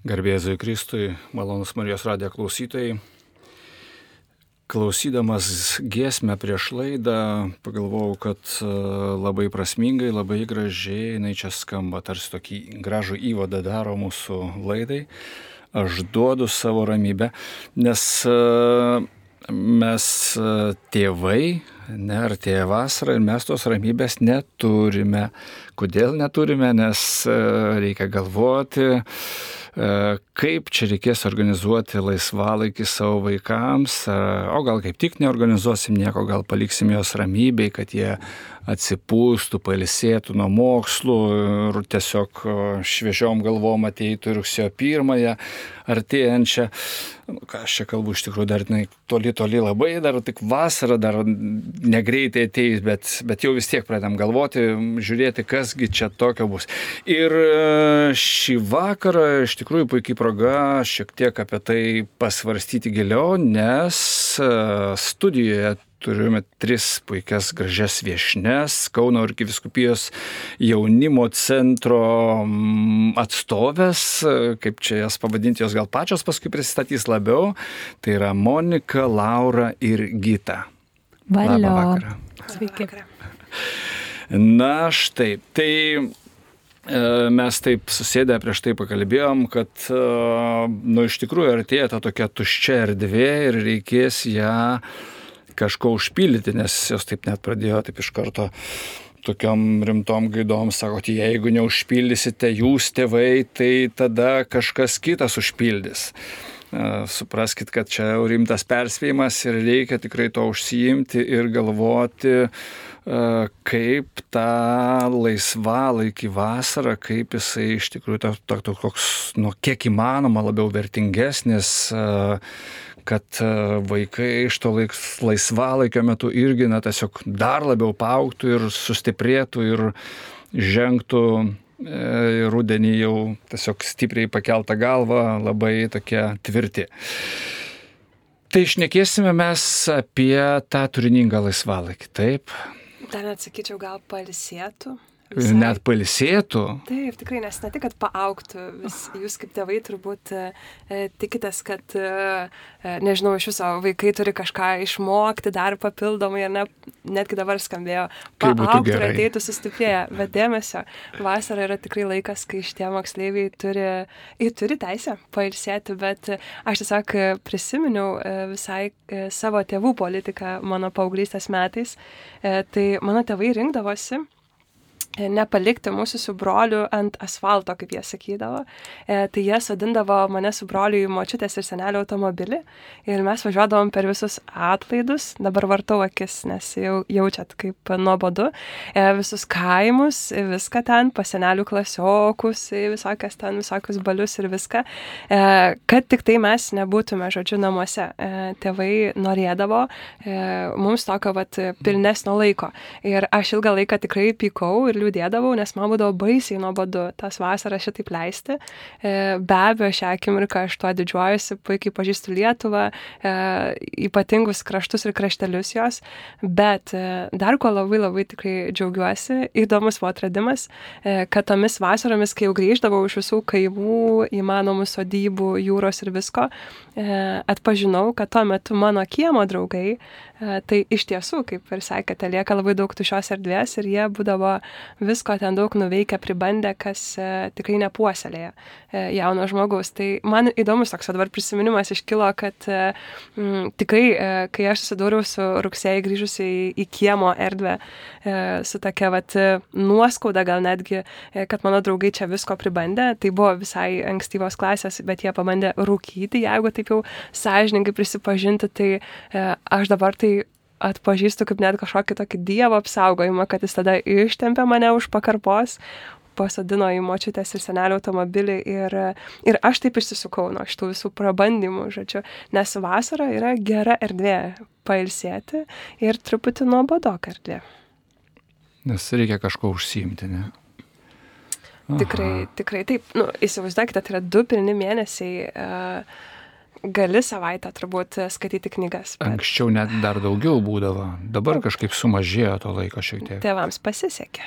Garbėzui Kristui, malonus Marijos radijo klausytojai. Klausydamas giesmę prieš laidą, pagalvojau, kad e, labai prasmingai, labai gražiai jinai čia skamba, tarsi tokį gražų įvadą daro mūsų laidai. Aš duodu savo ramybę, nes e, mes e, tėvai, ne, artėja vasara ir mes tos ramybės neturime. Kodėl neturime? Nes reikia galvoti, kaip čia reikės organizuoti laisvalaikį savo vaikams, o gal kaip tik neorganizuosim nieko, gal paliksim juos ramybei, kad jie atsipūstų, palisėtų nuo mokslų ir tiesiog šviežiom galvom ateitų rugsėjo pirmąją artėjančią. Nu, ką aš čia kalbu, iš tikrųjų dar ne, toli, toli labai, dar tik vasara, dar negreitai ateis, bet, bet jau vis tiek pradedam galvoti, žiūrėti, kasgi čia tokio bus. Ir e, šį vakarą iš tikrųjų puikiai proga šiek tiek apie tai pasvarstyti giliau, nes e, studijoje turime tris puikias gražias viešnes Kauno arkiviskupijos jaunimo centro mm, atstovės, kaip čia jas pavadinti, jos gal pačios paskui pristatys labiau. Tai yra Monika, Laura ir Gita. Valio. Sveiki. Na štai, tai e, mes taip susėdę prieš tai pakalbėjom, kad, e, nu, iš tikrųjų artėja ta tokia tuščia erdvė ir reikės ją kažko užpildyti, nes jos taip net pradėjo taip iš karto tokiam rimtom gaidom, sakot, jeigu neužpildysite jūs tėvai, tai tada kažkas kitas užpildys. Supraskit, kad čia rimtas perspėjimas ir reikia tikrai to užsiimti ir galvoti, kaip tą laisvalaikį vasarą, kaip jisai iš tikrųjų toks, nu, kiek įmanoma labiau vertingesnis, kad e, vaikai iš to laisvalaikio metu irgi, na, tiesiog dar labiau pauktų ir sustiprėtų ir žengtų e, rudenį jau tiesiog stipriai pakeltą galvą, labai tokie tvirti. Tai išnekėsime mes apie tą turiningą laisvalaikį, taip? Dar atsakyčiau, gal palisėtų. Visai. Net palisėtų. Taip, tikrai, nes ne tik, kad paauktų, vis, jūs kaip tėvai turbūt e, tikitės, kad, e, e nežinau, iš viso vaikai turi kažką išmokti dar papildomai, ne, netgi dabar skambėjo, paauktų ir ateitų sustiprėję, bet dėmesio, vasara yra tikrai laikas, kai šitie moksleiviai turi, jie turi teisę pailsėti, bet aš tiesiog prisiminiau e, visai e, savo tėvų politiką mano paauglystės metais, e, tai mano tėvai rinkdavosi, nepalikti mūsų su broliu ant asfalto, kaip jie sakydavo. E, tai jie sodindavo mane su broliu į močiutės ir senelio automobilį ir mes važiuodavom per visus atlaidus, dabar vartau akis, nes jau jaučiat kaip nuobodu, e, visus kaimus, viską ten, pasenelių klasiokus, visokias ten, visokius balius ir viską, e, kad tik tai mes nebūtume, žodžiu, namuose. E, tėvai norėdavo e, mums tokio vat pilnesnio laiko. Ir aš ilgą laiką tikrai pykau ir liūdėdavau, nes man būdavo baisiai nuobodu tas vasaras šitaip leisti. E, be abejo, šią akimirką aš tuo didžiuojuosi, puikiai pažįstu Lietuvą, e, ypatingus kraštus ir kraštelius jos, bet e, dar ko labai labai tikrai džiaugiuosi, įdomus buvo atradimas, kad tomis vasaromis, kai jau grįždavau iš visų kaimų, įmanomų sodybų, jūros ir visko, atpažinau, kad tuo metu mano kiemo draugai tai iš tiesų, kaip ir sakėte, lieka labai daug tušios erdvės ir jie būdavo visko ten daug nuveikę, pribandę, kas e, tikrai nepuoselėja e, jauno žmogaus. Tai man įdomus toks dabar prisiminimas iškilo, kad m, tikrai, kai aš susidūriau su rugsėjai grįžusiai į, į kiemo erdvę, su tokia vat nuoskauda gal netgi, kad mano draugai čia visko pribandė, tai buvo visai ankstyvos klasės, bet jie pabandė rūkyti, jeigu taip jau sąžininkai prisipažinti, tai aš dabar tai atpažįstu kaip net kažkokį tokį dievo apsaugojimą, kad jis tada ištempė mane už pakarpos, pasodino į močiutės ir senelio automobilį ir, ir aš taip išsisukau nuo šitų visų prabandymų, žodžiu, nes vasara yra gera erdvė pailsėti ir truputį nuobodok erdvė. Nes reikia kažko užsiimti, ne? Aha. Tikrai, tikrai taip. Nu, įsivaizduokite, tai yra du pilni mėnesiai. Uh, gali savaitę turbūt skaityti knygas. Bet... Anksčiau net dar daugiau būdavo, dabar kažkaip sumažėjo to laiko šiek tiek. Tėvams pasisekė.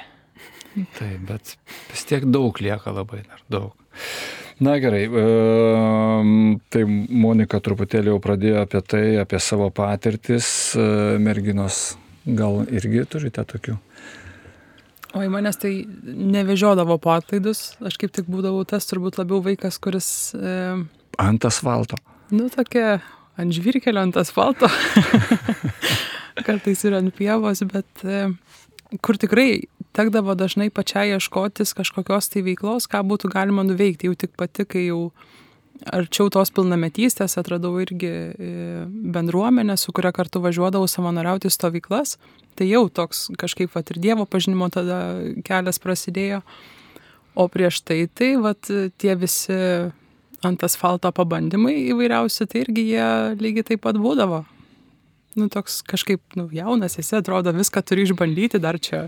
Taip, bet vis tiek daug lieka labai dar daug. Na gerai, e, tai Monika truputėlį jau pradėjo apie tai, apie savo patirtis, e, merginos gal irgi turite tokių? O į manęs tai nevežiodavo po atlaidus, aš kaip tik būdavau tas turbūt labiau vaikas, kuris... E, ant asfalto. Nu, tokia ant žvirkelio, ant asfalto. Kartais ir ant pievos, bet e, kur tikrai tekdavo dažnai pačiai ieškotis kažkokios tai veiklos, ką būtų galima nuveikti. Jau tik pati, kai jau arčiau tos pilnametystės atradau irgi e, bendruomenę, su kuria kartu važiuodavau savanoriauti stovyklas. Tai jau toks kažkaip vat ir Dievo pažinimo tada kelias prasidėjo. O prieš tai, tai vat, tie visi ant asfalto pabandymai įvairiausi, tai irgi jie lygiai taip pat būdavo. Nu, toks kažkaip, nu, jaunas esi, atrodo, viską turi išbandyti, dar čia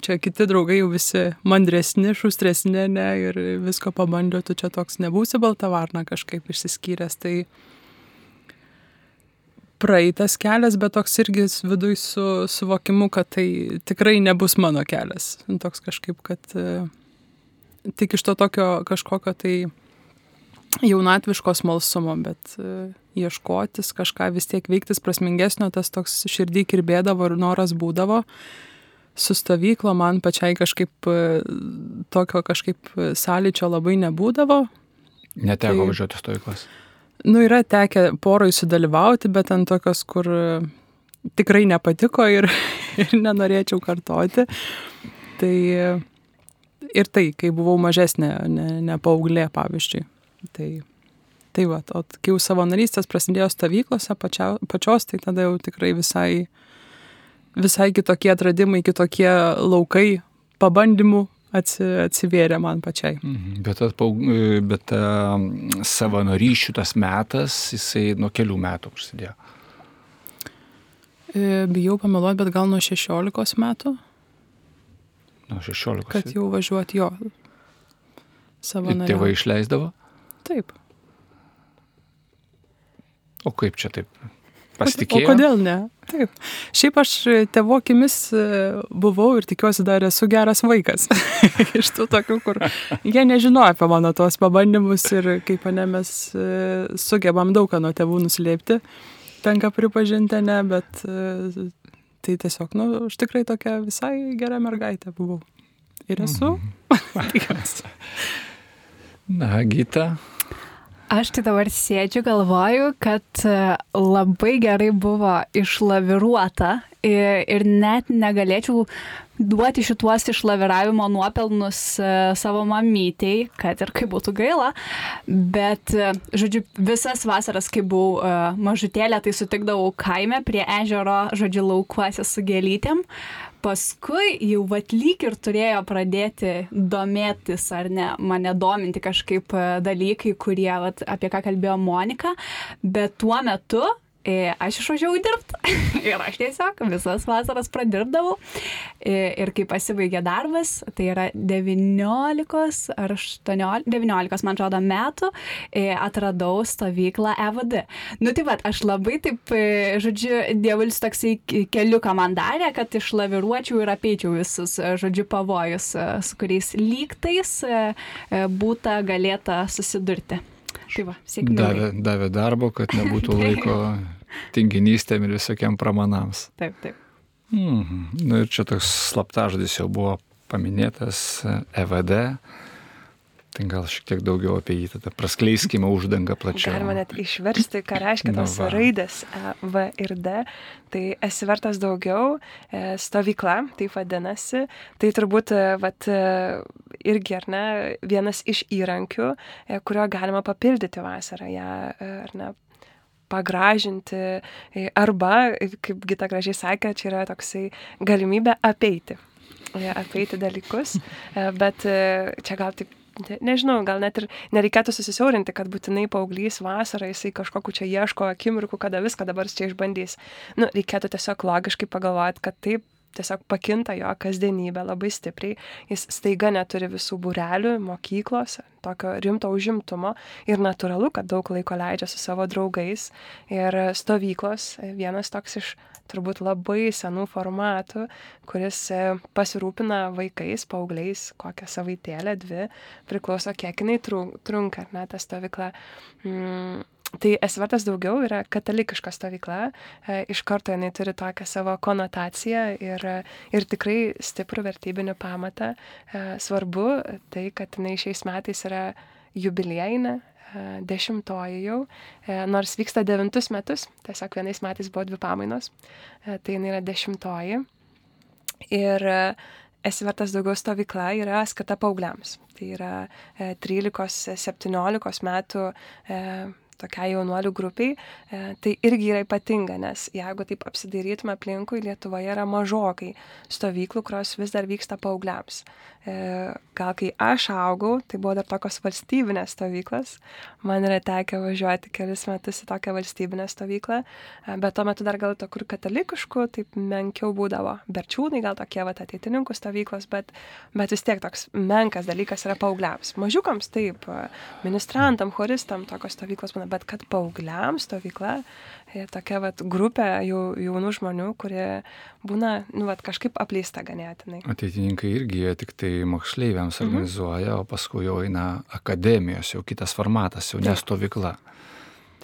čia kiti draugai jau visi mandresni, šustresni, ne, ir visko pabandė, tu čia toks nebūsi balta varna kažkaip išsiskyręs. Tai praeitas kelias, bet toks irgi viduj su suvokimu, kad tai tikrai nebus mano kelias. Toks kažkaip, kad e, tik iš to tokio kažkokio tai jaunatviško smalsumo, bet e, ieškotis kažką vis tiek veiktis prasmingesnio, tas toks širdį kirbėdavo ir noras būdavo su stovyklo man pačiai kažkaip e, tokio kažkaip sąlyčio labai nebūdavo. Neteko tai, važiuoti stovyklas. Nu, yra tekę poroj sudalyvauti, bet ant tokios, kur e, tikrai nepatiko ir, ir nenorėčiau kartoti. Tai ir tai, kai buvau mažesnė, ne, ne paauglė, pavyzdžiui. Tai, tai va, o kai jau savanorystės prasidėjo stovyklose pačia, pačios, tai tada jau tikrai visai visai kitokie atradimai, kitokie laukai pabandymų atsivėrė man pačiai. Mhm. Bet, atpaug, bet uh, savanorysčių tas metas, jisai nuo kelių metų prasidėjo. E, bijau pameluoti, bet gal nuo 16 metų. Nuo 16. Kad jau važiuoti jo. Savanoriauti. Tėvai išleisdavo? Taip. O kaip čia taip? Pasitikėjau. O kodėl ne? Taip. Šiaip aš tėvo akimis e, buvau ir tikiuosi dar esu geras vaikas. Iš tų tokių, kur jie nežinojo apie mano tuos pabandymus ir kaip ne mes e, sugebam daug ką nuo tėvų nuslėpti. Tenka pripažinti, ne, bet e, tai tiesiog, nu, aš tikrai tokia visai gera mergaitė buvau. Ir esu. Mhm. Na, Gita, Aš tai dabar sėdžiu, galvoju, kad e, labai gerai buvo išlaviruota ir net negalėčiau duoti šituos išlaviravimo nuopelnus e, savo mamytei, kad ir kaip būtų gaila. Bet, e, žodžiu, visas vasaras, kai buvau mažutėlė, tai sutikdavau kaime prie ežero, žodžiu, laukuose su gėlytėm paskui jau vat lyg ir turėjo pradėti domėtis ar ne, mane dominti kažkaip e, dalykai, kurie, vat, apie ką kalbėjo Monika, bet tuo metu aš išvažiavau dirbti ir aš tiesiog visas vasaras pradirbdavau. E, ir kai pasibaigė darbas, tai yra 19 ar 18, 19, man atrodo, metų, e, atradau stovyklą EVD. Nu tai vad, aš labai taip, žodžiu, dievulis toksai keliuką man darė, kad išlaviruočiau ir apeičiau visus, žodžiu, pavojus, su kuriais lygtais būta galėta susidurti. Tai va, sėkmingai. Davė, davė darbo, kad nebūtų laiko tinginystėm ir visokiam pramanams. Taip, taip. Mhm. Na ir čia toks slaptažodis jau buvo paminėtas EVD. Tai gal šiek tiek daugiau apie jį, tada praskleiskime uždangą plačiau. Galima net išversti, ką reiškia tos nu, raidės E, V ir D. Tai esi vertas daugiau, e, stovykla, tai vadinasi. Tai turbūt, e, vat, irgi, ar ne, vienas iš įrankių, kurio galima papildyti vasarą, ją, ar ne, pagražinti e, arba, kaip Gita gražiai sakė, čia yra toksai galimybė apeiti. E, apeiti dalykus, e, bet čia gal taip nežinau, gal net ir nereikėtų susisiaurinti, kad būtinai paauglys vasarą jisai kažkokiu čia ieško akimirkų, kada viską dabar čia išbandys. Nu, reikėtų tiesiog logiškai pagalvoti, kad taip tiesiog pakinta jo kasdienybė labai stipriai, jis staiga neturi visų būrelių, mokyklos, tokio rimto užimtumo ir natūralu, kad daug laiko leidžia su savo draugais ir stovyklos vienas toks iš turbūt labai senų formatų, kuris e, pasirūpina vaikais, paaugliais, kokią savaitėlę, dvi, priklauso kiek jinai trunka, ar ne, ta stovykla. Mm, Tai esvertas daugiau yra katalikiška stovykla, e, iš karto jinai turi tokią savo konotaciją ir, ir tikrai stiprų vertybinį pamatą. E, svarbu tai, kad jinai šiais metais yra jubiliejinė, e, dešimtoji jau, nors vyksta devintus metus, tiesiog vienais metais buvo dvi pamainos, tai jinai yra dešimtoji. Ir Esvertas daugiau stovykla yra skirta paaugliams. Tai yra 13-17 metų tokiai jaunuolių grupiai, e, tai irgi yra ypatinga, nes jeigu taip apsidairytume aplinkui, Lietuvoje yra mažokai stovyklų, kurios vis dar vyksta paaugliams. E, gal kai aš augau, tai buvo dar tokios valstybinės stovyklas. Man yra tekę važiuoti kelis metus į tokią valstybinę stovyklą, e, bet tuo metu dar gal tokių katalikiškų, taip menkiau būdavo. Berčiūnai gal tokie va ateitininkų stovyklos, bet, bet vis tiek toks menkas dalykas yra paaugliams. Mažiukams taip, ministrantam, choristam tokios stovyklos būna, bet kad paaugliams stovykla tokia vat, grupė jau, jaunų žmonių, kurie būna nu, vat, kažkaip apleista ganėtinai. Ateitininkai irgi jie tik tai moksleiviams mhm. organizuoja, o paskui jau eina akademijos, jau kitas formatas, jau nestovykla.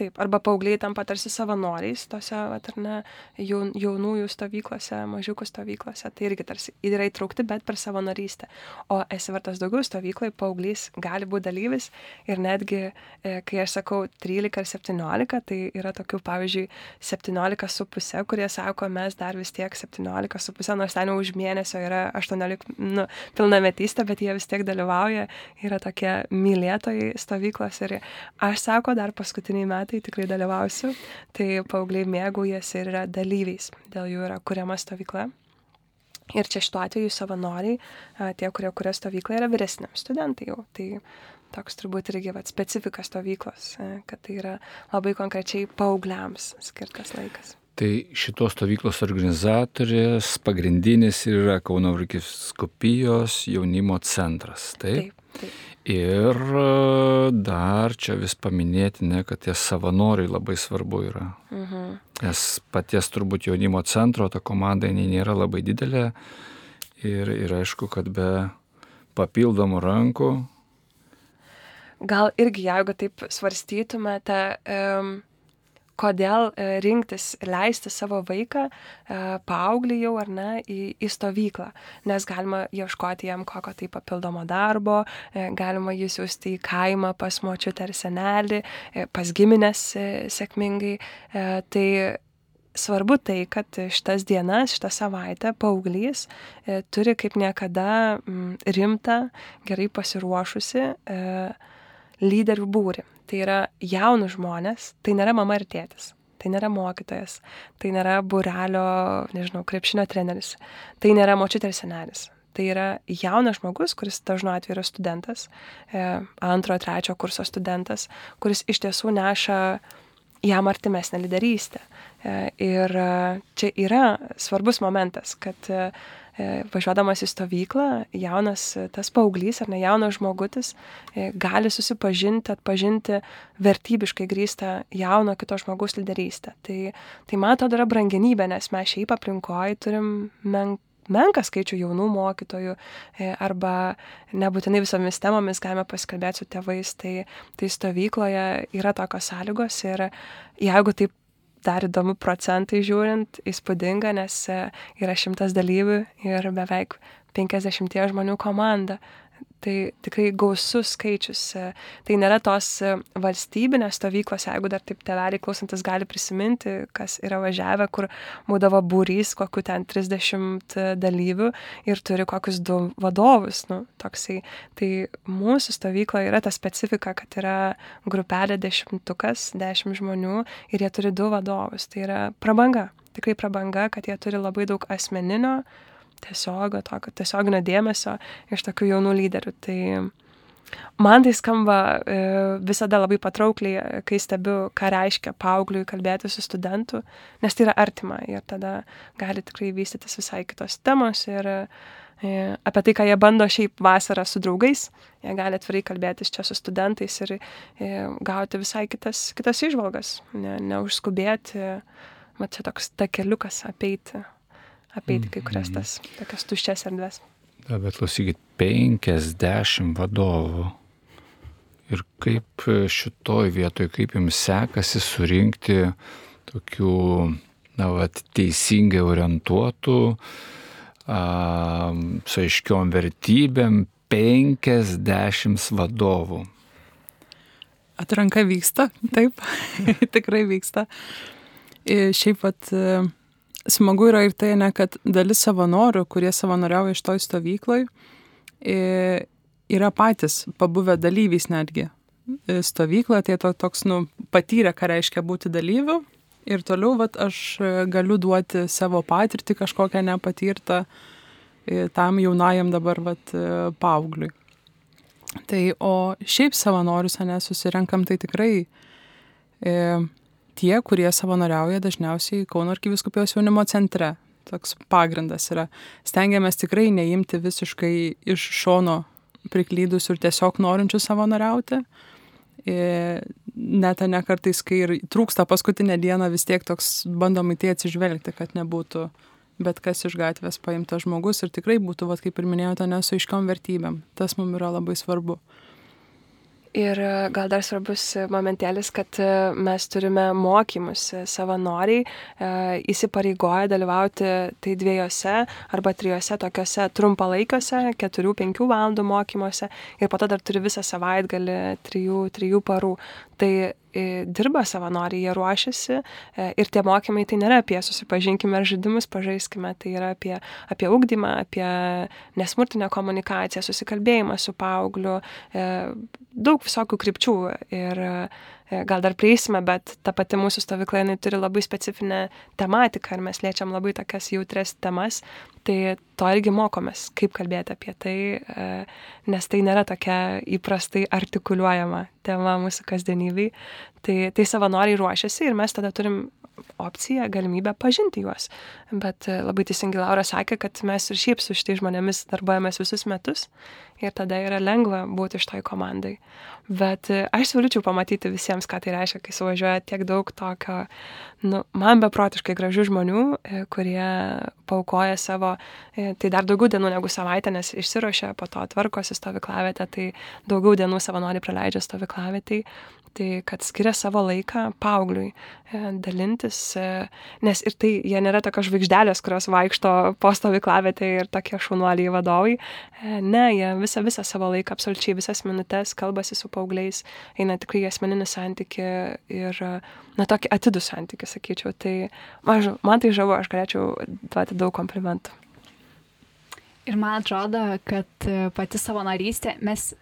Taip, arba paaugliai tampa tarsi savanoriais tose, vat, ar ne, jaun, jaunųjų stovyklose, mažiukų stovyklose, tai irgi tarsi yra įtraukti, bet per savanorystę. O esi vartas daugiau stovykloje, paauglys gali būti dalyvis ir netgi, e, kai aš sakau 13 ar 17, tai yra tokių, pavyzdžiui, 17 su pusė, kurie sako, mes dar vis tiek 17 su pusė, nors ten jau už mėnesio yra 18 nu, pilnametystė, bet jie vis tiek dalyvauja, yra tokie mylėtojai stovyklos ir aš sako, dar paskutiniai metai metai tikrai dalyvausiu, tai paaugliai mėgaujasi ir yra dalyviais, dėl jų yra kuriama stovykla. Ir čia šituo atveju savanoriai, tie, kurie kuria stovyklą, yra vyresniam studentai jau. Tai toks turbūt irgi vat, specifika stovyklos, kad tai yra labai konkrečiai paaugliams skirtas laikas. Tai šitos stovyklos organizatorės pagrindinis yra Kauno Virkiskopijos jaunimo centras. Taip. taip. Taip. Ir e, dar čia vis paminėti, ne, kad tie savanoriai labai svarbu yra. Mhm. Nes paties turbūt jaunimo centro ta komanda nėra labai didelė ir, ir aišku, kad be papildomų rankų. Gal irgi, jeigu taip svarstytumėte, um, kodėl e, rinktis, leisti savo vaiką, e, paauglį jau ar ne, į, į stovyklą, nes galima ieškoti jam kokio tai papildomo darbo, e, galima jį siūsti į kaimą pas močiutę ar senelį, pas giminės sėkmingai. Tai svarbu tai, kad šitas dienas, šitą savaitę paauglys turi kaip niekada rimtą, gerai pasiruošusi lyderių būri tai yra jaunus žmonės, tai nėra mama ir tėtis, tai nėra mokytojas, tai nėra burelio, nežinau, krepšinio treneris, tai nėra močiutė ir senelis. Tai yra jaunas žmogus, kuris dažnu atveju yra studentas, e, antro, trečio kurso studentas, kuris iš tiesų neša jam artimesnę lyderystę. E, ir e, čia yra svarbus momentas, kad važiuodamas į stovyklą, jaunas tas paauglys ar ne jaunas žmogutis e, gali susipažinti, atpažinti vertybiškai grįstą jauno kito žmogaus lyderystę. Tai, tai man atrodo yra brangenybė, nes mes šiaip aplinkoje turim menk menką skaičių jaunų mokytojų e, arba nebūtinai visomis temomis galime pasikalbėti su tėvais, tai, tai stovykloje yra tokios sąlygos ir jeigu taip dar įdomu procentai žiūrint, įspūdinga, nes e, yra šimtas dalyvių ir beveik 50 žmonių komanda tai tikrai gausus skaičius. Tai nėra tos valstybinės stovyklos, jeigu dar taip teveliai klausantis gali prisiminti, kas yra važiavę, kur būdavo būrys, kokiu ten 30 dalyvių ir turi kokius du vadovus. Nu, toksai. Tai mūsų stovykla yra ta specifika, kad yra grupelė dešimtukas, dešimt žmonių ir jie turi du vadovus. Tai yra prabanga. Tikrai prabanga, kad jie turi labai daug asmeninio tiesiog tokio tiesioginio dėmesio iš tokių jaunų lyderių. Tai man tai skamba e, visada labai patraukliai, kai stebiu, ką reiškia paaugliui kalbėti su studentu, nes tai yra artima ir tada gali tikrai vystytis visai kitos temos ir e, apie tai, ką jie bando šiaip vasarą su draugais, jie gali atvirai kalbėtis čia su studentais ir e, gauti visai kitas, kitas išvalgas, ne, neužskubėti va čia toks takeliukas apeiti, apeiti kai kurias tas tokias tuščias erdves. Da, bet klausykit, 50 vadovų. Ir kaip šitoj vietoj, kaip jums sekasi surinkti tokių, na, vat, teisingai orientuotų, a, su aiškiom vertybėm 50 vadovų. Atranka vyksta, taip, tikrai vyksta. Ir šiaip pat smagu yra ir tai, ne, kad dalis savanorių, kurie savanoriauja iš toj stovykloj, yra patys pabuvę dalyviais netgi stovyklą, tai to toks, nu, patyrę, ką reiškia būti dalyviu. Ir toliau, vat, aš galiu duoti savo patirtį kažkokią nepatirtą tam jaunajam dabar, vat, paaugliui. Tai o šiaip savanorius, ne, susirenkam, tai tikrai e, tie, kurie savanoriauja dažniausiai Kauno arkiviskupijos jaunimo centre. Toks pagrindas yra. Stengiamės tikrai neimti visiškai iš šono priklydusių ir tiesiog norinčių savanoriauti. Net ne kartais, kai ir trūksta paskutinę dieną, vis tiek toks bandom į tai atsižvelgti, kad nebūtų bet kas iš gatvės paimtas žmogus ir tikrai būtų, vat, kaip ir minėjote, nesu iškiom vertybėm. Tas mums yra labai svarbu. Ir e, gal dar svarbus momentėlis, kad e, mes turime mokymus savanoriai, e, įsipareigoja dalyvauti tai dviejose arba trijose tokiuose trumpalaikiuose, keturių, penkių valandų mokymuose ir po to dar turi visą savaitgalį trijų, trijų parų. Tai dirba savanoriai, jie ruošiasi ir tie mokymai tai nėra apie susipažinkime ar žaidimus pažaiskime, tai yra apie, apie ugdymą, apie nesmurtinę komunikaciją, susikalbėjimą su paaugliu, daug visokių krypčių ir gal dar prieisime, bet ta pati mūsų stovykla, jinai turi labai specifinę tematiką ir mes liečiam labai tokias jautres temas, tai to irgi mokomės, kaip kalbėti apie tai, nes tai nėra tokia įprastai artikuliuojama tema mūsų kasdienybei. Tai, tai savanoriai ruošiasi ir mes tada turim opciją, galimybę pažinti juos. Bet labai teisingai Laura sakė, kad mes ir šiaip su šitais žmonėmis darbuojamės visus metus ir tada yra lengva būti iš toj komandai. Bet e, aš siūlyčiau pamatyti visiems, ką tai reiškia, kai suvažiuoja tiek daug tokio, nu, man beprotiškai gražių žmonių, e, kurie paukoja savo, e, tai dar daugiau dienų negu savaitę, nes išsirošia, po to tvarkosi stovyklavietę, tai daugiau dienų savanoriai praleidžia stovyklavietėj tai kad skiria savo laiką paaugliui e, dalintis, e, nes ir tai jie nėra tokios žvaigždelės, kurios vaikšto po stovyklavietę ir tokie šunuoliai vadovai. E, ne, jie visą, visą savo laiką, absoliučiai visas minutės kalbasi su paaugliais, eina tikrai asmeninį santyki ir, na, tokį atidų santyki, sakyčiau. Tai man, man tai žavu, aš galėčiau duoti daug komplimentų. Ir man atrodo, kad e, pati savanorystė, mes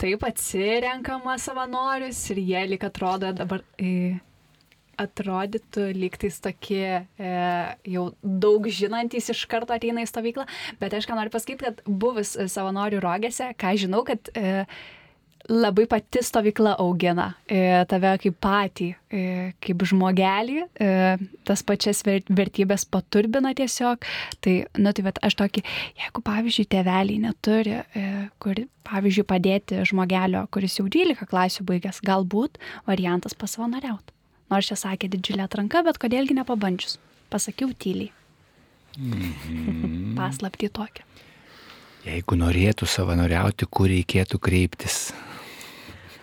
taip atsirenkama savanorius ir jie lyg atrodo dabar e, atrodytų lygtais tokie e, jau daug žinantys iš karto ateina į stovyklą, bet aš ką noriu pasakyti, kad buvus savanorių rogėse, ką žinau, kad e, labai pati stovykla augina e, tave kaip patį, e, kaip žmogelį, e, tas pačias vertybės paturbina tiesiog. Tai, nu, tai bet aš tokį, jeigu, pavyzdžiui, tėveliai neturi, kur, pavyzdžiui, padėti žmogelio, kuris jau 12 klasių baigęs, galbūt variantas pasavanoriauti. Nors čia sakė didžiulė atranka, bet kodėlgi nepabandžius. Pasakiau tyliai. Mm -hmm. Paslapti tokia. Jeigu norėtų savanoriauti, kur reikėtų kreiptis?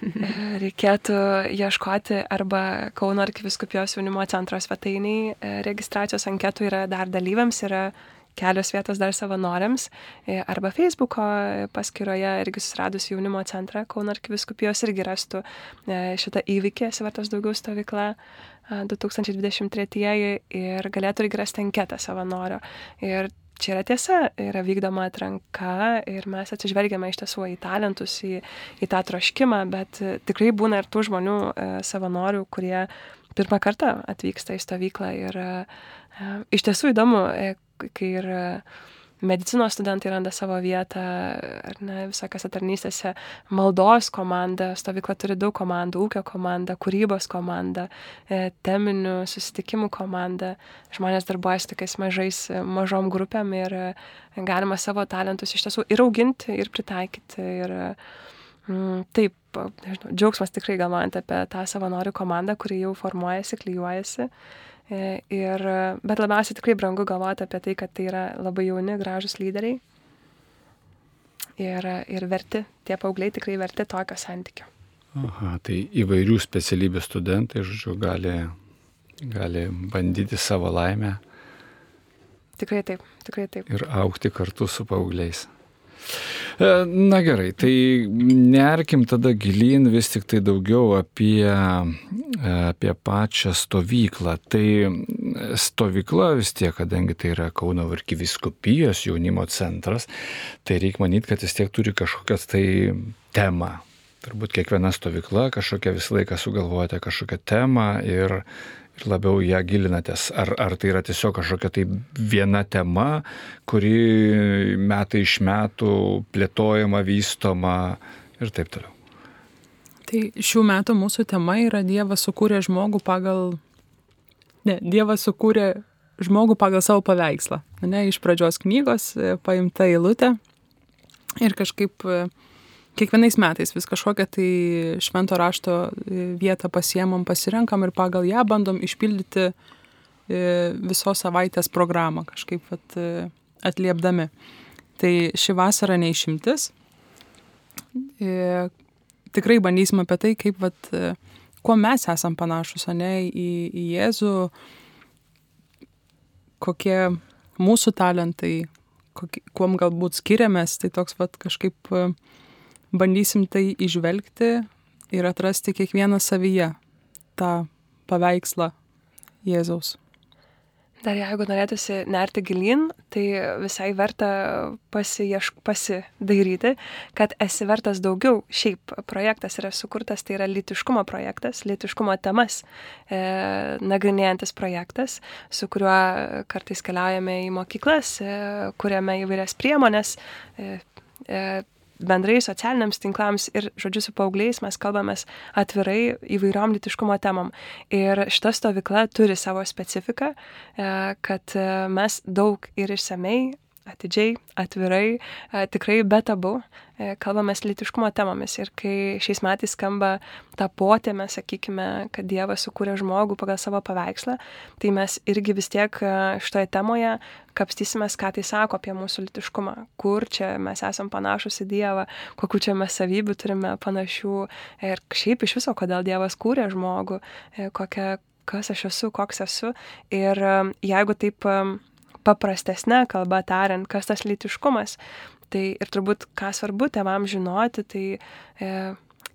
reikėtų ieškoti arba Kauno arkiviskupijos jaunimo centro svetainiai. E, registracijos anketų yra dar dalyviams, yra kelios vietos dar savanoriams, e, arba Facebook'o paskyroje irgi susiradus jaunimo centrą Kauno arkiviskupijos irgi rastų e, šitą įvykį, Svertas daugiau stovykla 2023 ir galėtų irgi rasti anketą savanorio. Ir čia yra tiesa, yra vykdoma atranka ir mes atsižvelgiame iš tiesų į talentus, į, į tą troškimą, bet e, tikrai būna ir tų žmonių e, savanorių, kurie pirmą kartą atvyksta į stovyklą ir e, iš tiesų įdomu, kai ir medicinos studentai randa savo vietą, ar ne, visokiose tarnystėse, maldos komanda, stovykla turi daug komandų, ūkio komanda, kūrybos komanda, e, teminių susitikimų komanda, žmonės darbuojasi tokiais mažais, mažom grupėm ir e, galima savo talentus iš tiesų ir auginti, ir pritaikyti. Ir, mm, taip, nežinau, džiaugsmas tikrai galvojant apie tą savanorių komandą, kuri jau formuojasi, klyjuojasi Ir, bet labiausiai tikrai brangu galvoti apie tai, kad tai yra labai jauni, gražus lyderiai. Ir, ir verti, tie paaugliai tikrai verti tokio santykio. Aha, tai įvairių specialybių studentai, žodžiu, gali, gali bandyti savo laimę. Tikrai taip, tikrai taip. Ir aukti kartu su paaugliais. E, na gerai, tai nerkim tada gilin vis tik tai daugiau apie, apie pačią stovyklą. Tai stovykla vis tiek, kadangi tai yra Kauno Varkyviskupijos jaunimo centras, tai reikia manyti, kad vis tiek turi kažkokią tai temą. Turbūt kiekviena stovykla kažkokia visą laiką sugalvojate kažkokią temą ir labiau ją gilinatės. Ar, ar tai yra tiesiog kažkokia tai viena tema, kuri metai iš metų plėtojama, vystoma ir taip toliau. Tai šių metų mūsų tema yra Dievas sukūrė žmogų pagal... Ne, Dievas sukūrė žmogų pagal savo paveikslą. Ne, iš pradžios knygos e, paimta eilutė ir kažkaip uh, kiekvienais metais vis kažkokią tai švento rašto e, vietą pasiemam, pasirenkam ir pagal ją bandom išpildyti e, visos savaitės programą kažkaip vat, e, atliepdami. Tai ši vasara neišimtis. Tikrai bandysim apie tai, kaip, vat, kuo mes esam panašus, ne, į, į Jėzų, kokie mūsų talentai, kokie, kuom galbūt skiriamės, tai toks vat, kažkaip uh, bandysim tai išvelgti ir atrasti kiekvieną savyje tą paveikslą Jėzaus. Dar jeigu norėtųsi nerti gilin, tai visai verta pasiešk, pasidairyti, kad esi vertas daugiau. Šiaip projektas yra sukurtas, tai yra litiškumo projektas, litiškumo temas e, nagrinėjantis projektas, su kuriuo kartais keliaujame į mokyklas, e, kuriame įvairias priemonės. E, e, bendrai socialiniams tinklams ir, žodžiu, su paaugliais mes kalbamės atvirai įvairiom litiškumo temom. Ir šita stovykla turi savo specifiką, e, kad e, mes daug ir išsamei atidžiai, atvirai, e, tikrai be tabu e, kalbamės litiškumo temomis. Ir kai šiais metais skamba ta potėme, sakykime, kad Dievas sukūrė žmogų pagal savo paveikslą, tai mes irgi vis tiek e, šitoje temoje kapstysimės, ką tai sako apie mūsų litiškumą, kur čia mes esam panašus į Dievą, kokiu čia mes savybių turime panašių ir šiaip iš viso, kodėl Dievas kūrė žmogų, kokia, kas aš esu, koks esu. Ir jeigu taip paprastesnė kalba tariant, kas tas lytiškumas. Tai ir turbūt, ką svarbu tėvams žinoti, tai e,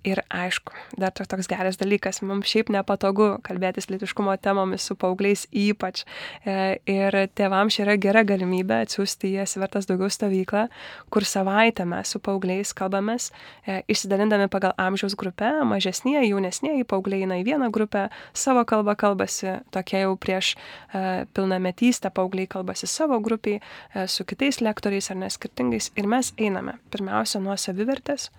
Ir aišku, dar toks geras dalykas, mums šiaip nepatogu kalbėtis litiškumo temomis su paaugliais ypač. E, ir tėvams yra gera galimybė atsiųsti į Esvertas daugiau stovyklą, kur savaitę mes su paaugliais kalbamės, e, išsidalindami pagal amžiaus grupę, mažesnėje, jaunesnėje paaugliai eina į vieną grupę, savo kalbą kalbasi, tokie jau prieš e, pilnametystę paaugliai kalbasi savo grupiai, su kitais lektoriais ar neskirtingais. Ir mes einame pirmiausia nuo savivertės.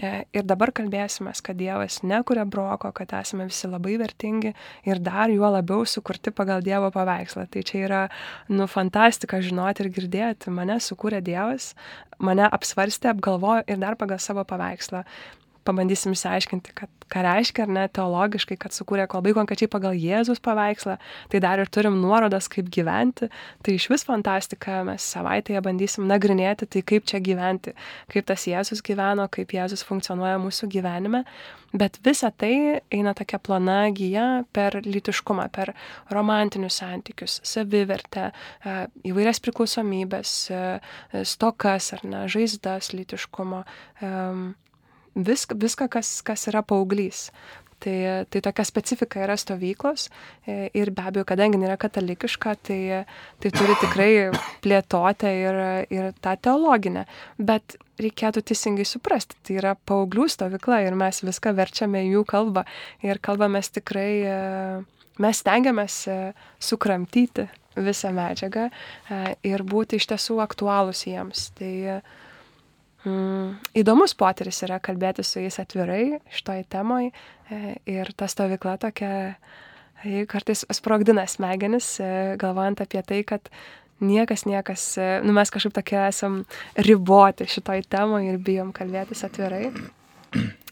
Ir dabar kalbėsime, kad Dievas nekuria broko, kad esame visi labai vertingi ir dar juo labiau sukurti pagal Dievo paveikslą. Tai čia yra, nu, fantastika žinoti ir girdėti. Mane sukūrė Dievas, mane apsvarstė, apgalvojo ir dar pagal savo paveikslą pabandysim išsiaiškinti, kad ką reiškia, ar ne, teologiškai, kad sukūrė labai konkrečiai pagal Jėzus paveikslą, tai dar ir turim nuorodas, kaip gyventi, tai iš vis fantastika, mes savaitėje bandysim nagrinėti, tai kaip čia gyventi, kaip tas Jėzus gyveno, kaip Jėzus funkcionuoja mūsų gyvenime, bet visa tai eina tokia plona gyja per lytiškumą, per romantinius santykius, savivertę, e, įvairias priklausomybės, e, stokas ar ne, žaizdas lytiškumo. Um, viską, viską kas, kas yra paauglys. Tai, tai tokia specifika yra stovyklos e, ir be abejo, kadangi nėra katalikiška, tai, tai turi tikrai plėtoti ir, ir tą teologinę. Bet reikėtų teisingai suprasti, tai yra paauglių stovykla ir mes viską verčiame jų kalbą ir kalbamės tikrai, e, mes stengiamės e, sukramtyti visą medžiagą ir būti iš tiesų aktualūs jiems. Tai, Mm, įdomus potyris yra kalbėti su jais atvirai šitoj temoj e, ir ta stovykla tokia e, kartais sprogdina smegenis, e, galvojant apie tai, kad niekas, niekas, nu mes kažkaip tokie esam riboti šitoj temoj ir bijom kalbėtis atvirai.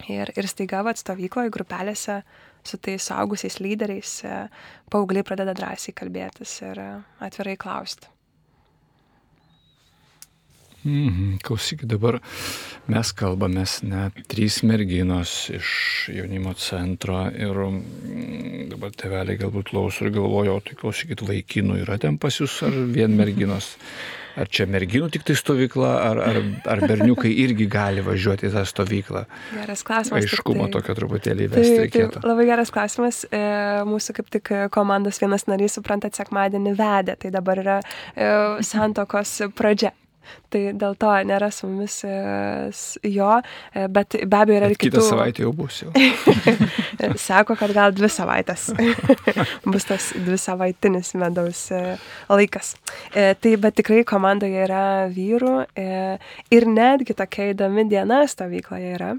Ir, ir staiga vat stovykloje grupelėse su tais suaugusiais lyderiais e, paaugliai pradeda drąsiai kalbėtis ir e, atvirai klausti. Mhm, klausykit, dabar mes kalbamės net trys merginos iš jaunimo centro ir mm, dabar teveliai galbūt klauso ir galvojo, o tai klausykit, vaikinų yra ten pas jūs ar vien merginos? Ar čia merginų tik tai stovykla, ar, ar, ar berniukai irgi gali važiuoti į tą stovyklą? Geras klausimas. Aiškumo tai, tokio truputėlį įvesti tai, reikėtų. Tai, labai geras klausimas. E, mūsų kaip tik komandos vienas narys, suprantat, sekmadienį vedė, tai dabar yra e, santokos pradžia. Tai dėl to nėra su mumis e, jo, e, bet be abejo yra ir kitų. Kitą savaitę jau bus jau. Sako, kad gal dvi savaitės bus tas dvi savaitinis medaus e, laikas. Tai bet tikrai komandoje yra vyrų ir netgi tokia įdomi diena stovykloje yra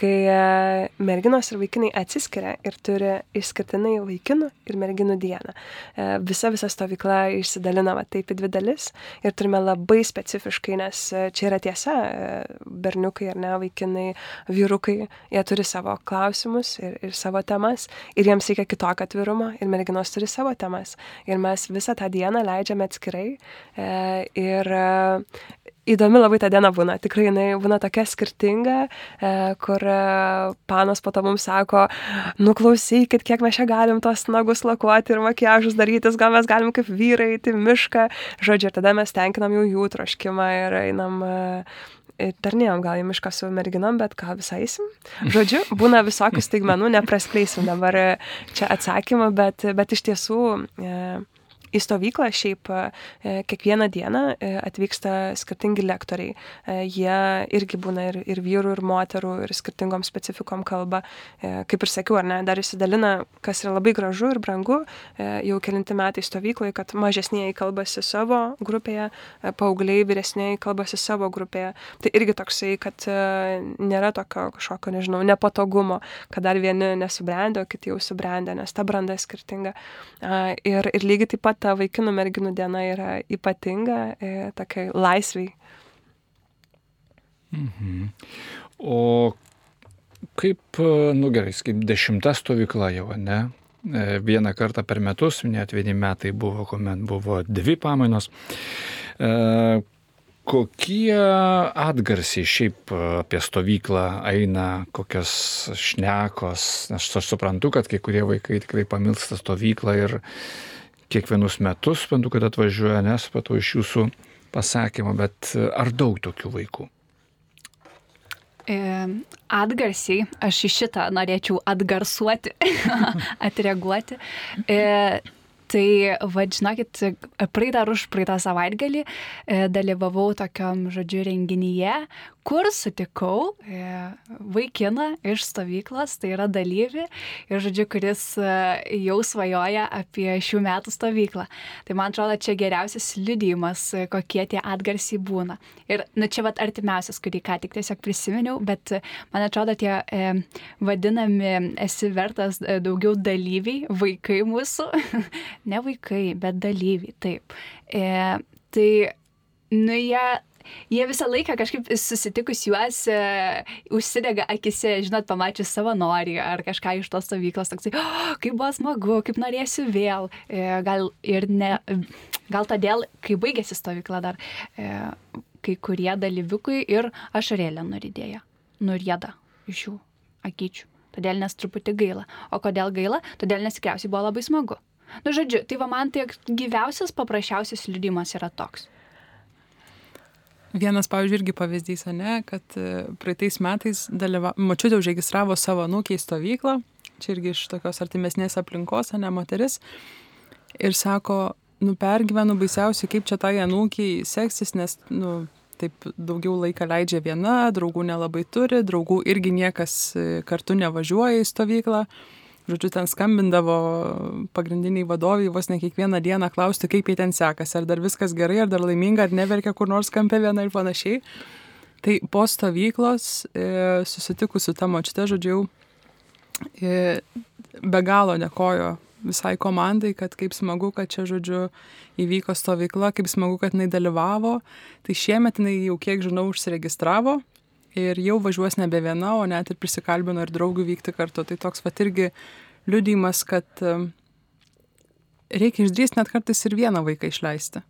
kai e, merginos ir vaikinai atsiskiria ir turi išskirtinai vaikinų ir merginų dieną. E, visa visa stovykla išsidalina va, taip į dvi dalis ir turime labai specifiškai, nes e, čia yra tiesa, berniukai ar ne, vaikinai, vyrukai, jie turi savo klausimus ir, ir savo temas ir jiems reikia kitokio atvirumo ir merginos turi savo temas. Ir mes visą tą dieną leidžiame atskirai ir įdomi labai ta diena būna. Tikrai jinai būna tokia skirtinga, e, kur e, panas po to mums sako, nuklausykit, kiek mes čia galim tos nagus lakuoti ir makiažus darytis, gal mes galim kaip vyrai į mišką. Žodžiu, ir tada mes tenkinam jau jų troškimą ir einam e, dar neėjom gal į mišką su merginom, bet ką visai eisim. Žodžiu, būna visokių staigmenų, nepraskleisim dabar čia atsakymą, bet, bet iš tiesų e, į stovyklą šiaip e, kiekvieną dieną e, atvyksta skirtingi lektoriai. E, jie irgi būna ir, ir vyrų, ir moterų, ir skirtingom specifikom kalba. Kaip ir sakiau, ar ne, dar įsidalina, kas yra labai gražu ir brangu, jau kelinti metai stovykloje, kad mažesnėje kalbasi savo grupėje, paaugliai vyresnėje kalbasi savo grupėje. Tai irgi toksai, kad nėra tokio kažkokio, nežinau, nepatogumo, kad dar vieni nesubrendę, o kiti jau subrendę, nes ta branda skirtinga. Ir, ir lygiai taip pat ta vaikinų merginų diena yra ypatinga, e, tokiai laisviai. Mhm. O kaip, e, nu gerai, kaip dešimta stovykla jau, ne? E, vieną kartą per metus, net vieni metai buvo, kuomet buvo dvi pamainos. Kokie atgarsiai šiaip apie stovyklą eina, kokios šnekos, aš, aš suprantu, kad kai kurie vaikai tikrai pamilsta stovyklą ir kiekvienus metus, suprantu, kad atvažiuoja, nes patau iš jūsų pasakymo, bet e, ar daug tokių vaikų? E, atgarsiai, aš į šitą norėčiau atgarsuoti, atreaguoti. E, tai, vad, žinokit, praeitą ar už praeitą savaitgalį dalyvavau tokiam, žodžiu, renginyje, kur sutikau e, vaikiną iš stovyklos, tai yra dalyvį, ir žodžiu, kuris e, jau svajoja apie šių metų stovyklą. Tai man atrodo, čia geriausias liudijimas, e, kokie tie atgarsiai būna. Ir, nu, čia vat artimiausias, kurį ką tik tiesiog prisiminiau, bet man atrodo, tie e, vadinami esi vertas daugiau dalyviai, vaikai mūsų, ne vaikai, bet dalyviai, taip. E, tai, nu, jie jie visą laiką kažkaip susitikus juos e, užsidega akise, žinot, pamačius savanorį ar kažką iš tos stovyklos, toksai, oh, kaip buvo smagu, kaip norėsiu vėl. E, gal ir ne, gal todėl, kai baigėsi stovykla dar, e, kai kurie dalyviukai ir ašarėlė nuridėja, nurieda iš jų akyčių. Todėl nes truputį gaila. O kodėl gaila? Todėl nes tikriausiai buvo labai smagu. Nu, žodžiu, tai va man tai gyviausias, paprasčiausias liudimas yra toks. Vienas, pavyzdžiui, irgi pavyzdys, ne, kad e, praeitais metais dalyva... mačiutė užregistravo savo nukiai stovyklą, čia irgi iš tokios artimesnės aplinkos, ne moteris, ir sako, nu pergyvenu baisiausiai, kaip čia tai anūkiai seksis, nes, nu, taip daugiau laiką leidžia viena, draugų nelabai turi, draugų irgi niekas e, kartu nevažiuoja į stovyklą žodžiu, ten skambindavo pagrindiniai vadovai vos ne kiekvieną dieną klausti, kaip jie ten sekasi, ar dar viskas gerai, ar dar laiminga, ar neverkia kur nors kampe viena ir panašiai. Tai po stovyklos e, susitikus su ta močte, žodžiu, e, be galo dėkojo visai komandai, kad kaip smagu, kad čia, žodžiu, įvyko stovykla, kaip smagu, kad jinai dalyvavo. Tai šiemet jinai jau, kiek žinau, užsiregistravo ir jau važiuos nebe viena, o net ir prisikalbino ir draugų vykti kartu. Tai toks va irgi liudimas, kad reikia išdrįsti net kartais ir vieną vaiką išleisti.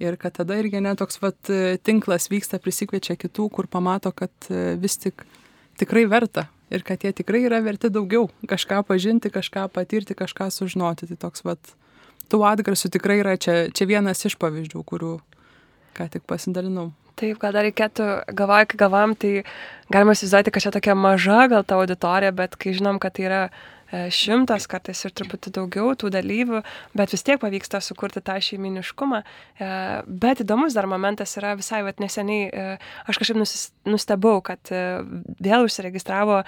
Ir kad tada irgi net toks vat, tinklas vyksta, prisikviečia kitų, kur pamato, kad vis tik tikrai verta. Ir kad jie tikrai yra verti daugiau. Kažką pažinti, kažką patirti, kažką sužinoti. Tai toks vat, tų atgarsių tikrai yra čia, čia vienas iš pavyzdžių, kurių ką tik pasidalinau. Taip, gal dar reikėtų, galvoju, kai galvam, tai galima įsivaizduoti, kad čia tokia maža gal ta auditorija, bet kai žinom, kad tai yra šimtas, kartais ir truputį daugiau tų dalyvių, bet vis tiek pavyksta sukurti tą šeiminiškumą. E, bet įdomus dar momentas yra visai, vat neseniai, e, aš kažkaip nustebau, kad vėl užsiregistravo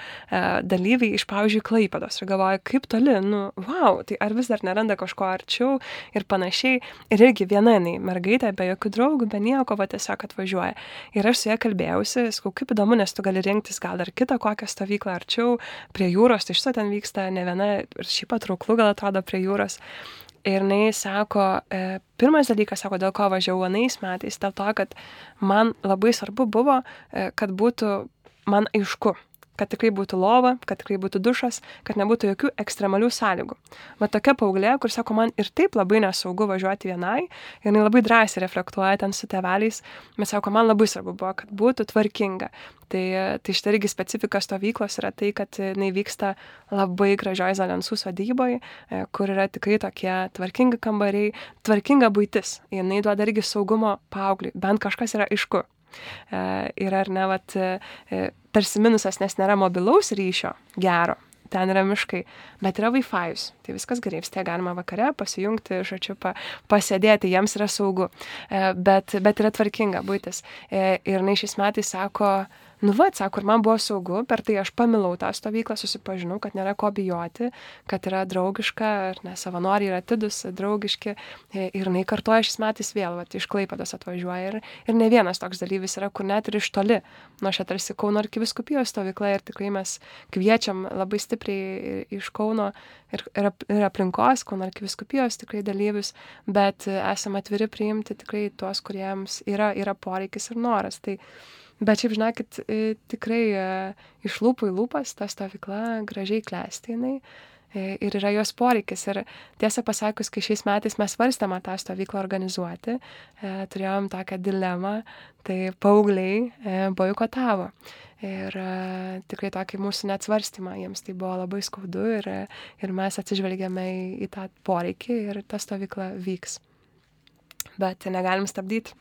dalyviai iš, pavyzdžiui, Klaipados ir galvoju, kaip toli, nu, wow, tai ar vis dar neranda kažko arčiau ir panašiai. Ir irgi viena jinai, mergaitė, be jokių draugų, be nieko, va tiesiog atvažiuoja. Ir aš su ja kalbėjausi, sakau, kaip įdomu, nes tu gali rinktis gal dar kitą kokią stovyklą arčiau, prie jūros, tai šito ten vyksta ne viena ir šiaip patrauklu gal atrodo prie jūros. Ir jinai sako, e, pirmas dalykas, sako, dėl ko važiavau anais metais, dėl to, kad man labai svarbu buvo, e, kad būtų man aišku, kad tikrai būtų lova, kad tikrai būtų dušas, kad nebūtų jokių ekstremalių sąlygų. Va tokia paauglė, kur sako, man ir taip labai nesaugu važiuoti vienai, ir jinai labai drąsiai reflektuoja ten su teveliais, bet sako, man labai svarbu buvo, kad būtų tvarkinga. Tai, tai štai irgi specifika stovyklos yra tai, kad jinai vyksta labai gražioj Zalensų sodyboje, kur yra tikrai tokie tvarkingi kambariai, tvarkinga būtis. Jinai duoda irgi saugumo paaugliui, bent kažkas yra aišku. E, yra ar ne, vat, e, tarsi minusas, nes nėra mobilaus ryšio gero, ten yra miškai, bet yra Wi-Fi, tai viskas gerai, vis tiek galima vakare pasijungti, žodžiu, pa, pasėdėti, jiems yra saugu, e, bet, bet yra tvarkinga būtis. Ir na, šiais metais sako, nu va, sako, ir man buvo saugu, per tai aš pamilau tą stovyklą, susipažinau, kad nėra ko bijoti, kad yra draugiška, ar ne, savanoriai yra atidus, draugiški. E, ir jinai kartuoja šis metais vėl, va, iš Klaipados atvažiuoja. Ir, ir ne vienas toks dalyvis yra, kur net ir iš toli, nuo šia tarsi Kauno arkiviskupijos stovykla ir tikrai mes kviečiam labai stipriai iš Kauno ir, ir, ir aplinkos, Kauno arkiviskupijos tikrai dalyvius, bet esame atviri priimti tikrai tuos, kuriems yra, yra poreikis ir noras. Tai, Bet šiaip žinokit, tikrai e, iš lūpų į lūpas ta stovykla gražiai klesti jinai e, ir yra jos poreikis. Ir tiesą pasakius, kai šiais metais mes svarstėme tą stovyklą organizuoti, e, turėjom tokią dilemą, tai paaugliai boikotavo. Ir tikrai tokį mūsų net svarstymą, jiems tai buvo labai skaudu ir, ir mes atsižvelgėme į, į tą poreikį ir ta stovykla vyks bet negalim stabdyti,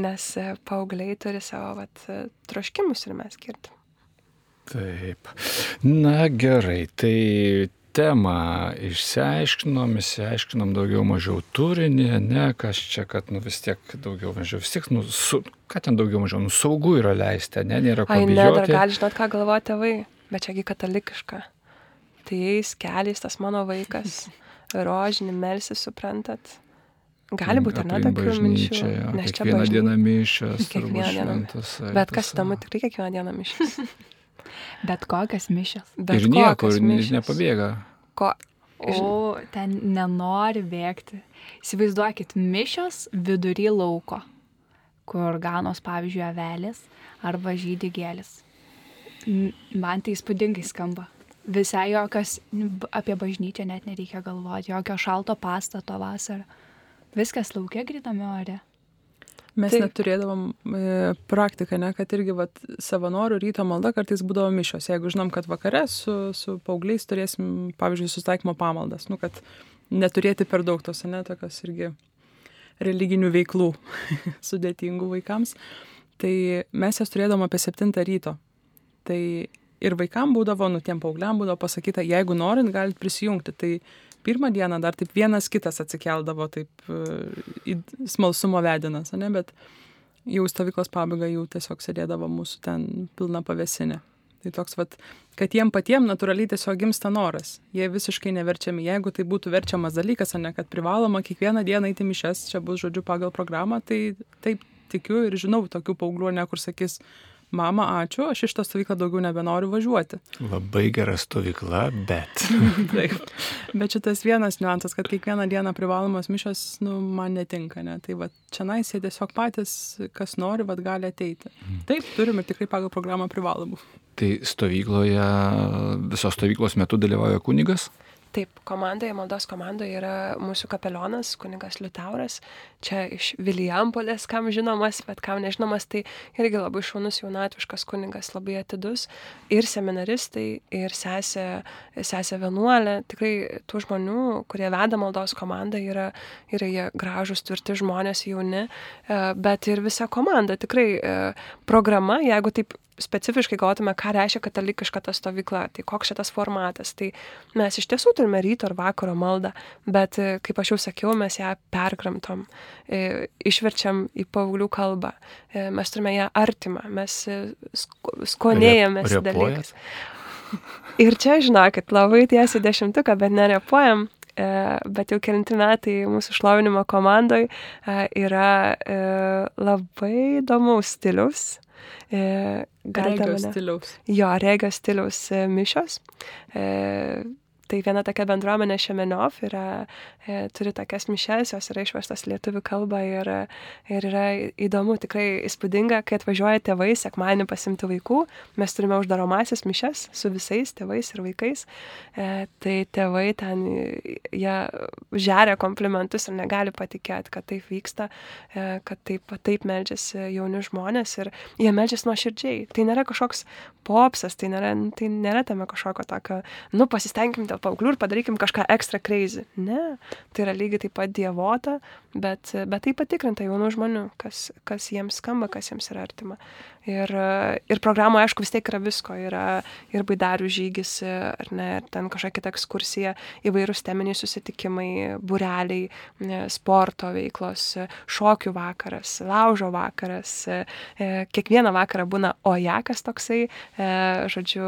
nes e, paaugliai turi savo vat, e, troškimus ir mes girdim. Taip. Na gerai, tai temą išsiaiškinom, išsiaiškinom daugiau mažiau turinį, ne, kas čia, kad nu, vis tiek daugiau mažiau, vis tiek, nu, su, ką ten daugiau mažiau, nu, saugu yra leisti, ne, nėra ko. Ai, ne, dar gali žinot, ką galvoja tėvai, bet čiagi katalikiška. Tai eis keliais tas mano vaikas, rožinį melsi, suprantat. Gali būti, ar ne, tokių minčių. Nes čia kiekvieną dieną mišęs. Kiekvieną dieną. Bet kas įdomu, tikrai kiekvieną dieną mišęs. Bet kokias mišęs. Bet ir niekur nepabėga. Ko? O, ten nenori bėgti. Įsivaizduokit, mišios vidury lauko, kur ganos, pavyzdžiui, avelės arba žydį gėlis. Man tai įspūdingai skamba. Visai jokios, apie bažnyčią net nereikia galvoti, jokio šalto pastato vasarą. Viskas laukia gritame ore. Mes Taip. neturėdavom e, praktiką, ne, kad irgi vat, savanorių ryto malda kartais būdavo mišos. Jeigu žinom, kad vakare su, su paaugliais turėsim, pavyzdžiui, sustaikymo pamaldas, nu, kad neturėti per daug tos, ne, tokios irgi religinių veiklų sudėtingų vaikams, tai mes jas turėdavom apie 7 ryto. Tai ir vaikam būdavo, nu, tiem paaugliam būdavo pasakyta, jeigu norint, galit prisijungti. Tai pirmą dieną dar taip vienas kitas atsikeldavo taip e, į smalsumo vedinas, ne, bet jau stovyklos pabaiga jau tiesiog sėdėdavo mūsų ten pilna pavesinė. Tai toks, vat, kad jiem patiem natūraliai tiesiog gimsta noras. Jie visiškai neverčiami. Jeigu tai būtų verčiamas dalykas, o ne kad privaloma kiekvieną dieną eiti mišes, čia bus žodžiu pagal programą, tai taip tikiu ir žinau tokių paauglių, ne kur sakys, mama, ačiū, aš iš tą stovyklą daugiau nebenoriu važiuoti. Labai gera stovykla, bet. Taip. Bet šitas vienas niuansas, kad kiekvieną dieną privalomas mišas, nu, man netinka, ne? Tai va, čia nais jie tiesiog patys, kas nori, va, gali ateiti. Taip, turim ir tikrai pagal programą privalomų. Tai stovykloje, visos stovyklos metu dalyvauja kunigas? Taip, komandoje, maldos komandoje yra mūsų kapelionas, kunigas Liutauras, čia iš Vilijampolės, kam žinomas, bet kam nežinomas, tai irgi labai šaunus jaunatviškas kunigas, labai atidus, ir seminaristai, ir sesė, sesė vienuolė, tikrai tų žmonių, kurie veda maldos komandą, yra, yra jie gražus, tvirti žmonės, jauni, e, bet ir visa komanda, tikrai e, programa, jeigu taip specifiškai galvotume, ką reiškia katalikiška ta stovykla, tai koks šitas formatas. Tai mes iš tiesų turime ryto ir vakaro maldą, bet, e, kaip aš jau sakiau, mes ją perkramtom, e, išverčiam į paauglių kalbą, e, mes turime ją artimą, mes skonėjamės dalykais. Ir čia, žinokit, labai tiesiai dešimtuką, bet nerepuojam, bet jau kelinti metai mūsų šlovinimo komandoje yra labai įdomaus stilius regio stiliaus. Jo, regio stiliaus e, mišios. E, tai viena tokia bendruomenė Šemeniov yra, e, turi tokias mišes, jos yra išverstos lietuvių kalba ir, ir yra įdomu, tikrai įspūdinga, kai atvažiuoja tėvai sekmanį pasimti vaikų, mes turime uždaromasis mišes su visais tėvais ir vaikais, e, tai tėvai ten, jie žeria komplimentus ir negali patikėti, kad taip vyksta, e, kad taip, taip meldžiasi jauni žmonės ir jie meldžiasi nuo širdžiai. Tai nėra kažkoks popsas, tai nėra, tai nėra tame kažkokio tokio, nu pasistengim dėl paauglių ir padarykim kažką ekstra crazy. Ne, tai yra lygiai taip pat dievota, bet, bet tai patikrinta jaunų žmonių, kas, kas jiems skamba, kas jiems yra artima. Ir, ir programoje, aišku, vis tiek yra visko. Yra ir baidarių žygis, ar ne, ten kažkokia kita ekskursija, įvairūs teminiai susitikimai, bureliai, sporto veiklos, šokių vakaras, laužo vakaras. E, kiekvieną vakarą būna ojakas toksai, e, žodžiu,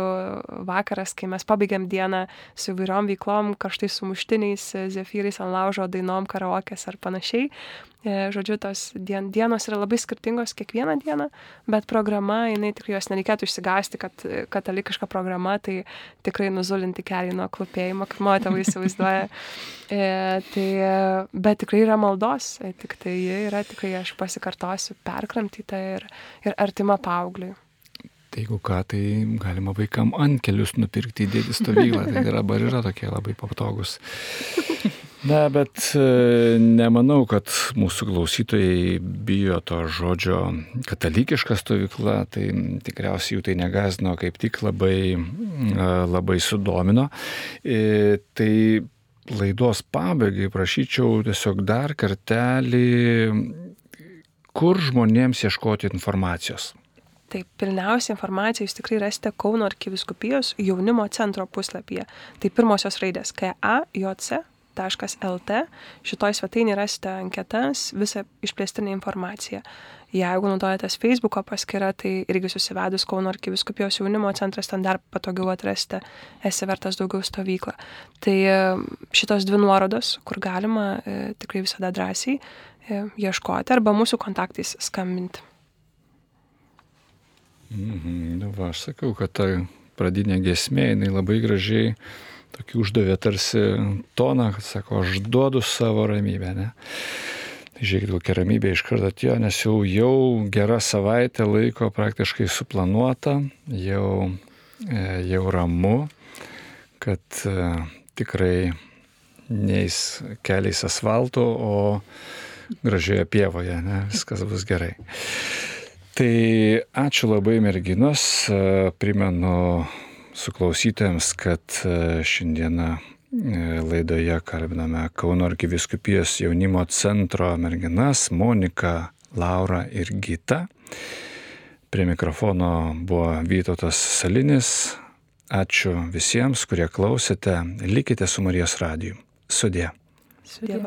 vakaras, kai mes pabaigiam dieną su įvairiom veiklom, karštai sumuštiniais, zefyrais ant laužo, dainom, karaokės ar panašiai. E, žodžiu, tos dien, dienos yra labai skirtingos kiekvieną dieną, bet programa, jinai tikrai jos nereikėtų išsigasti, kad katalikiška programa, tai tikrai nuzulinti kelią nuo klupėjimo, kaip mano tėvai įsivaizduoja. E, tai, bet tikrai yra maldos, e, tik tai ji yra tikrai, aš pasikartosiu, perkramtyta ir, ir artima paaugliui. Tai jeigu ką, tai galima vaikam ant kelius nupirkti įdėti stovyklą. Tai dabar yra tokie labai patogus. Na, bet e, nemanau, kad mūsų klausytojai bijo to žodžio katalikiška stovykla, tai tikriausiai jų tai negazino, kaip tik labai, e, labai sudomino. E, tai laidos pabaigai prašyčiau tiesiog dar kartelį, kur žmonėms ieškoti informacijos. Taip, pilniausia informacija jūs tikrai rasite Kauno arkiviskupijos jaunimo centro puslapyje. Tai pirmosios raidės KAJC lt. Šitoj svetainėje rasite anketas, visą išplėstinę informaciją. Jeigu naudojatės Facebook'o paskyrą, tai irgi susivedus Kauno arkiviskupijos jaunimo centras, ten dar patogiau atrasti esi vertas daugiau stovyklą. Tai e, šitos dvi nuorodos, kur galima e, tikrai visada drąsiai e, ieškoti arba mūsų kontaktais skambinti. Mhm, nu va, aš sakau, kad ta pradinė gesmė, jinai labai gražiai tokį uždavė tarsi toną, kad sako, aš duodu savo ramybę. Ne? Tai žiūrėkit, kokia ramybė iš karto atėjo, nes jau, jau gera savaitė laiko praktiškai suplanuota, jau, e, jau ramu, kad e, tikrai neįs keliais asfalto, o gražioje pievoje, ne, viskas bus gerai. Tai ačiū labai merginos, e, primenu su klausytojams, kad e, šiandieną e, laidoje kalbiname Kauno arkiviskupijos jaunimo centro merginas Monika, Laura ir Gita. Prie mikrofono buvo Vytautas Salinis. Ačiū visiems, kurie klausėte. Likite su Marijos radiju. Sudė. Sudė.